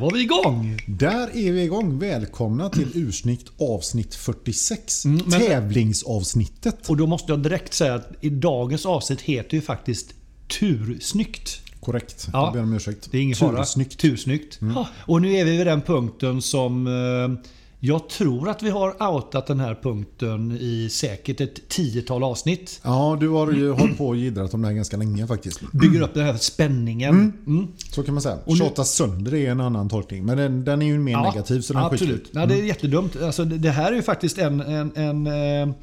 Där var vi igång! Där är vi igång. Välkomna till Ursnitt avsnitt 46. Mm, men- Tävlingsavsnittet. Och då måste jag direkt säga att i dagens avsnitt heter ju faktiskt Tursnyggt. Korrekt. Ja. Jag ber om ursäkt. Det är ingen fara. Tursnyggt. Mm. Tursnyggt. Ja, och nu är vi vid den punkten som eh, jag tror att vi har outat den här punkten i säkert ett tiotal avsnitt. Ja, du har ju hållit på och jiddrat om det här ganska länge faktiskt. Bygger upp den här spänningen. Mm. Så kan man säga. nu- Tjata sönder är en annan tolkning. Men den, den är ju mer negativ så den. Absolut. Ja, det är jättedumt. Alltså, det, det här är ju faktiskt en, en, en eh,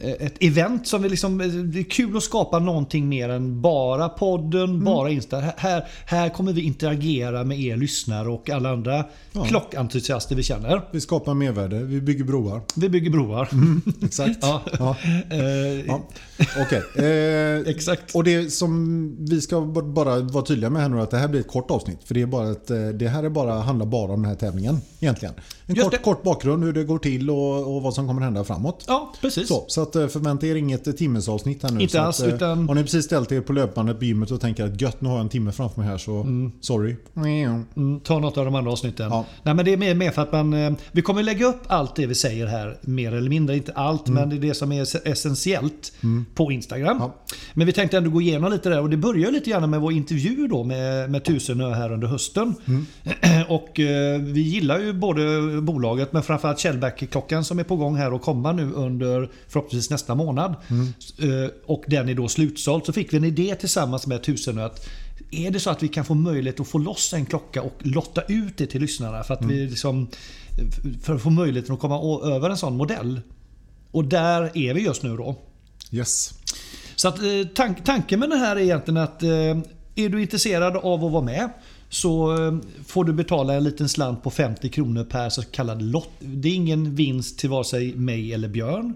ett event som vi liksom, det är kul att skapa någonting mer än bara podden, Mm. bara Insta. Här, här kommer vi interagera med er lyssnare och alla andra Ja. klockentusiaster vi känner. Vi skapar mervärde. Vi bygger broar. Vi bygger broar. Exakt. Ja. Ja. Eh, Ja. Okej. Eh, Exakt. Och det som vi ska bara vara tydliga med här nu är att det här blir ett kort avsnitt. För det, är bara ett, eh, det här är bara, handlar bara om den här tävlingen egentligen. En kort, kort bakgrund hur det går till och, och vad som kommer hända framåt. Ja, precis. Så, så att eh, förvänta er inget timmesavsnitt här nu. Inte alls, att, eh, utan- Har ni precis ställt er på löpbandet på gymmet och tänker att gött nu har jag en timme framför mig här så sorry. Mm, ta något av de andra avsnitten. Ja. Nej, men det är mer, mer för att man... eh, Vi kommer lägga upp allt det vi säger här, mer eller mindre. Inte allt, men det är det som är ess- essentiellt på Instagram. Ja. Men vi tänkte ändå gå igenom lite där och det börjar lite grann med vår intervju då med, med Tusenö här under hösten. Och eh, vi gillar ju både bolaget men framförallt Källback-klockan som är på gång här och komma nu under förhoppningsvis nästa månad. Eh, Och den är då slutsåld. Så fick vi en idé tillsammans med Tusenö att är det så att vi kan få möjlighet att få loss en klocka och lotta ut det till lyssnarna för att vi liksom för att få möjligheten att komma över en sån modell. Och där är vi just nu då. Yes. Så att, eh, tank, tanken med det här är egentligen att eh, är du intresserad av att vara med så får du betala en liten slant på 50 kronor per så kallad lott. Det är ingen vinst till vare sig mig eller Björn.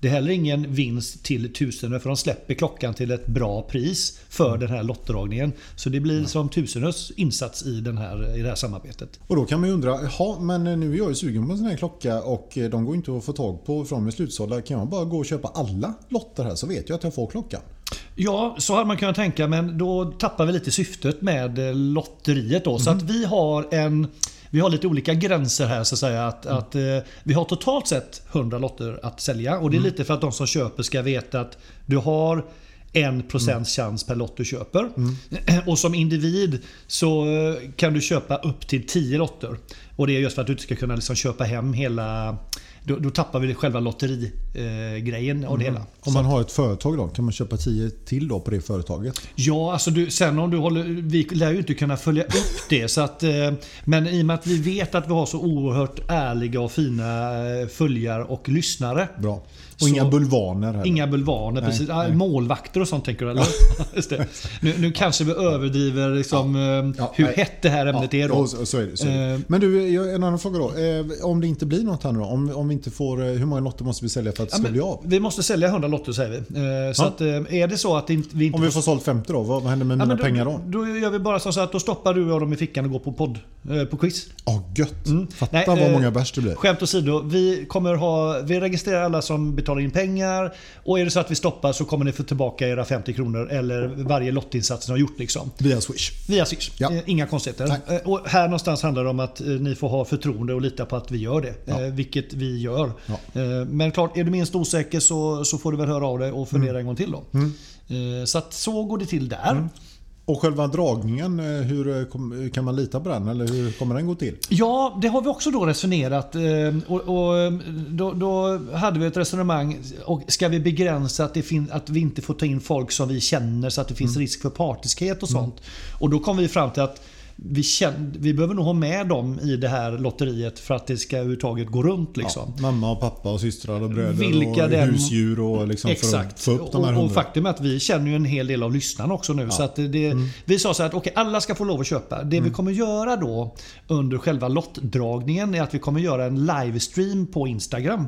Det är heller ingen vinst till Tusenö för de släpper klockan till ett bra pris för den här lottdragningen. Så det blir som Tusenös insats i, den här, i det här samarbetet. Och då kan man ju undra, jaha men nu är jag ju sugen på en sån här klocka och eh, de går inte att få tag på från slutsålda. Kan jag bara gå och köpa alla lotter här så vet jag att jag får klockan. Ja, så hade man kunnat tänka men då tappar vi lite syftet med eh, lotteriet då. Så att vi har en vi har lite olika gränser här så att säga. Att, att, eh, vi har totalt sett 100 lotter att sälja. Och det är lite för att de som köper ska veta att du har 1% chans per lott du köper. Och som individ så eh, kan du köpa upp till 10 lotter. Och det är just för att du inte ska kunna liksom köpa hem hela... Då, då tappar vi själva lotterigrejen grejen av det hela. Om man har ett företag då, kan man köpa 10 till då på det företaget? Ja, alltså du, sen om du håller... Vi lär ju inte kunna följa upp det. Så att, eh, men i och med att vi vet att vi har så oerhört ärliga och fina eh, följare och lyssnare. Bra. Och inga bulvaner heller. Inga bulvaner, Nej, precis. Nej. Målvakter och sånt tänker du eller? Just det. Nu, nu kanske vi överdriver liksom, eh, Ja, hur nej. hett det här ämnet är då. Ja, så, så är det. Så är det. Eh. Men du, en annan fråga då. Eh, Om det inte blir något här nu då? Om, om vi inte får, hur många lotter måste vi sälja för att det Ja, ska bli av? vi måste sälja 100 lotter säger vi. Så Ja. att, är det så att inte- vi inte Om vi får sålt 50 då, vad, händer med Ja, mina men pengar då? Då gör vi bara så att då stoppar du och dem i fickan och går på podd. På quiz. Ja, gött. Fatta Nej, vad många bärs det blir. Skämt åsido, vi kommer ha... Vi registrerar alla som betalar in pengar. Och är det så att vi stoppar så kommer ni få tillbaka era 50 kronor eller varje lottinsats ni har gjort liksom. Via Swish. Via Swish. Ja. Eh, Inga konstigheter. Eh, Och här någonstans handlar det om att eh, ni får ha förtroende och lita på att vi gör det. Ja. Vilket vi gör. Ja. Men klart, är du minst osäker så, så får du väl höra av dig och fundera Mm. en gång till då. Eh, Så att så går det till där. Och själva dragningen, eh, hur eh, kan man lita på den? Eller hur kommer den gå till? Ja, det har vi också då resonerat. eh, Och, och då, då hade vi ett resonemang. Och ska vi begränsa att, fin- att vi inte får ta in folk som vi känner så att det finns risk för partiskhet och sånt. Och då kom vi fram till att vi, känn, vi behöver nog ha med dem i det här lotteriet för att det ska överhuvudtaget gå runt. Liksom. Ja, mamma och pappa och systrar och bröder Vilka och den- husdjur och liksom för Exakt. att få upp de här och, och faktum är att vi känner ju en hel del av lyssnarna också nu. Så att det, Vi sa så här att okej, alla ska få lov att köpa. Det vi kommer göra då under själva lottdragningen är att vi kommer göra en livestream på Instagram.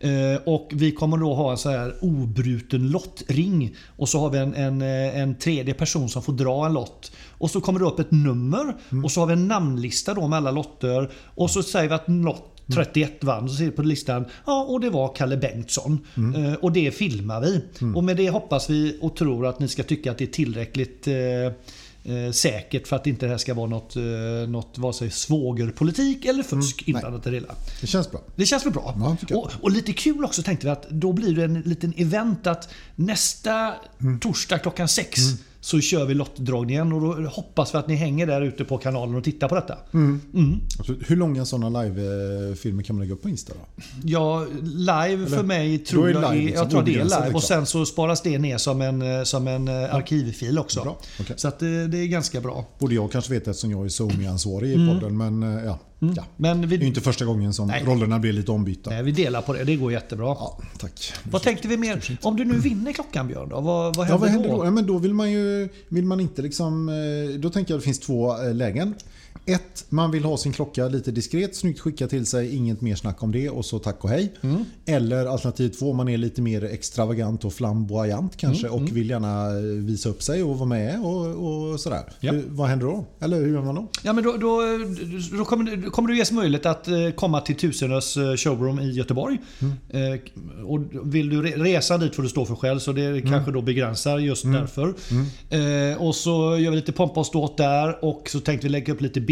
Eh, och vi kommer då ha en så här obruten lottring. Och så har vi en, en, eh, en tredje person som får dra en lott. Och så kommer det upp ett nummer. Och så har vi en namnlista då med alla lotter. Och så säger vi att lott 31 vann. Så ser vi på listan. Ja, och det var Kalle Bengtsson. Eh, och det filmar vi. Och med det hoppas vi och tror att ni ska tycka att det är tillräckligt eh, eh, säkert för att inte det här ska vara något, eh, något vare sig svågerpolitik eller fusk Mm, inblandat i det hela. Det känns bra. Det känns väl bra? Ja, och, och lite kul också tänkte vi att då blir det en liten event att nästa Mm. torsdag klockan sex så kör vi lottdragningen och då hoppas vi att ni hänger där ute på kanalen och tittar på detta. Mm. Absolut. Hur långa sådana live-filmer kan man lägga upp på Insta då? Ja, live för mig tror är jag, liksom jag tror det är live. Och liksom. sen så sparas det ner som en, eh, som en eh, arkivfil också. Bra, okej. Så att det, det är ganska bra. Borde jag kanske veta eftersom jag är SoMe-ansvarig i Mm. podden. Men eh, ja, ja. Men Det är vi, inte första gången som Nej. rollerna blir lite ombytta. nej, vi delar på det. Det går jättebra. Ja, tack. Vad tänkte vi mer? Om du nu vinner klockan Björn då? Vad, vad händer, Ja, vad händer då? då? Ja, men då vill man ju vill man inte liksom... eh, Då tänker jag att det finns två eh, lägen. Ett, man vill ha sin klocka lite diskret, snyggt skicka till sig, inget mer snack om det och så tack och hej. Mm. Eller alternativ två, man är lite mer extravagant och flamboyant kanske Mm, och vill gärna eh, visa upp sig och vara med och, och sådär. Ja. Hur, vad händer då? Eller hur gör man då? Ja, men då, då, då kommer, kommer det ges möjlighet att eh, komma till Tusenös eh, showroom i Göteborg. Mm. Eh, Och vill du re- resa dit får du stå för själv så det Mm. kanske då begränsar just därför. Eh, Och så gör vi lite pompa och ståt där och så tänkte vi lägga upp lite bilder.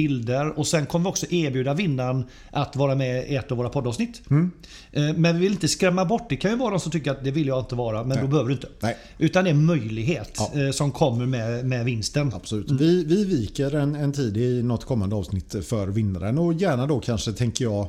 Och sen kommer vi också erbjuda vinnaren att vara med i ett av våra poddavsnitt. Mm. Eh, Men vi vill inte skrämma bort. Det kan ju vara någon som tycker att det vill jag inte vara, men då behöver du inte. Nej. Utan det är en möjlighet Ja. eh, som kommer med, med vinsten. Absolut. Vi, vi viker en, en tid i något kommande avsnitt för vinnaren och gärna då kanske tänker jag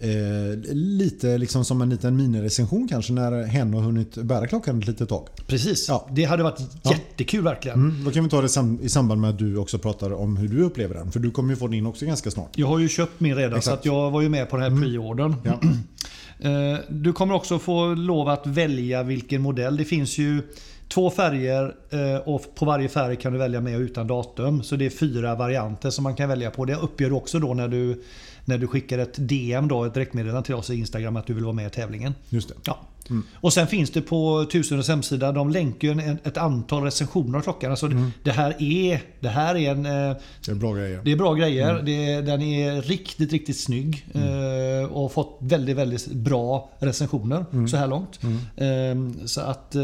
eh, lite liksom som en liten minirecension kanske när hen har hunnit bära klockan ett litet tag. Precis. Ja. Det hade varit jättekul verkligen. Mm, då kan vi ta det i samband med att du också pratar om hur du upplever den. För du kommer ju få din också ganska snart. Jag har ju köpt min redan Exakt. så att jag var ju med på den här pre-ordern. Ja. Eh, Du kommer också få lov att välja vilken modell. Det finns ju två färger eh, och på varje färg kan du välja med och utan datum. Så det är fyra varianter som man kan välja på. Det uppger du också då när du, när du skickar ett DM, då, ett direktmeddelande till oss i Instagram att du vill vara med i tävlingen. Just det. Ja. Och sen finns det på Tusenens hemsida, de länkar ju en, ett antal recensioner av klockan. Alltså det, här är, det här är en... eh, Det är bra grejer. det är bra grejer. Det, den är riktigt, riktigt snygg. Mm. Eh, och fått väldigt, väldigt bra recensioner Mm. så här långt. Eh, så att eh,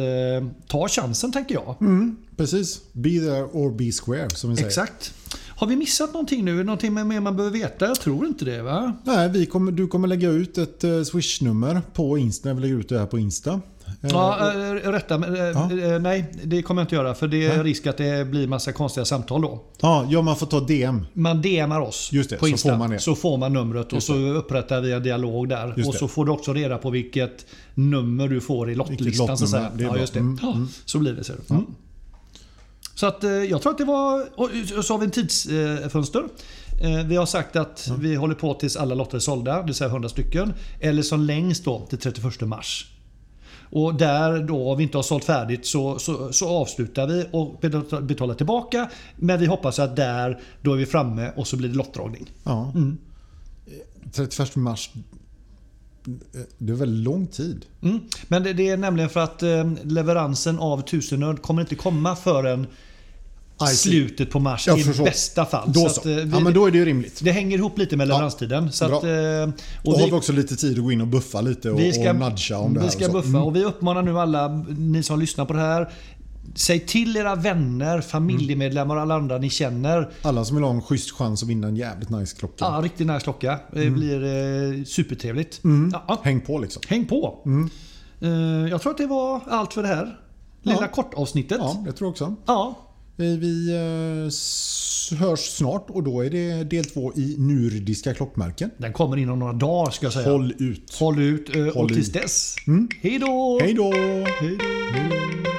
ta chansen tänker jag. Mm, precis. Be there or be square som vi säger. Exakt. Har vi missat någonting nu? Någonting mer man behöver veta? Jag tror inte det va? Nej, vi kommer, du kommer lägga ut ett eh, swishnummer på Insta. Vi lägger ut det här på Insta. Eh, Ja, äh, rätta. men, Ja. nej, det kommer jag inte göra. För det är risk att det blir massa konstiga samtal då. ja, ja, man får ta DM. Man DMar oss det, på så Insta. får man det. Så får man numret och så upprättar vi en dialog där. Just och det. så får du också reda på vilket nummer du får i lottlistan. Så, ja, just det. Mm, mm. så blir det. Så, mm. Så att, eh, jag tror att det var... Och så har vi en tidsfönster. Eh, Vi har sagt att vi håller på tills alla lotter är sålda, det vill säga 100 stycken. Eller som längst då till 31 mars. Och där då om vi inte har sålt färdigt så, så, så avslutar vi och betalar tillbaka. Men vi hoppas att där, då är vi framme och så blir det lottdragning. Ja. Mm. 31 mars. Det är väldigt lång tid. Mm. Men det, det är nämligen för att eh, leveransen av tusenöd kommer inte komma förrän slutet på mars Jag i förstår. bästa fall. Då Så så. eh, vi, ja, men då är det ju rimligt. Det hänger ihop lite med leveranstiden. så bra. att, eh, Och och har vi vi, också lite tid att gå in och buffa lite och, vi ska, och nudga om det här. vi ska och så. buffa och vi uppmanar nu alla ni som lyssnar på det här. Säg till era vänner, familjemedlemmar och alla andra ni känner. Alla som vill ha en schysst chans att vinna en jävligt nice klocka. Ja, riktigt nice klocka. Det Mm. blir eh, supertrevligt. Ja, Häng på liksom. häng på. Eh, jag tror att det var allt för det här lilla Ja. kortavsnittet. Ja, det tror jag också. Ja, Vi, vi eh, hörs snart och då är det del två i nordiska klockmärken. den kommer inom några dagar ska jag säga. Håll ut. Håll ut eh, och Håll i. tills dess. Mm. Hej då! Hej då! Hej då!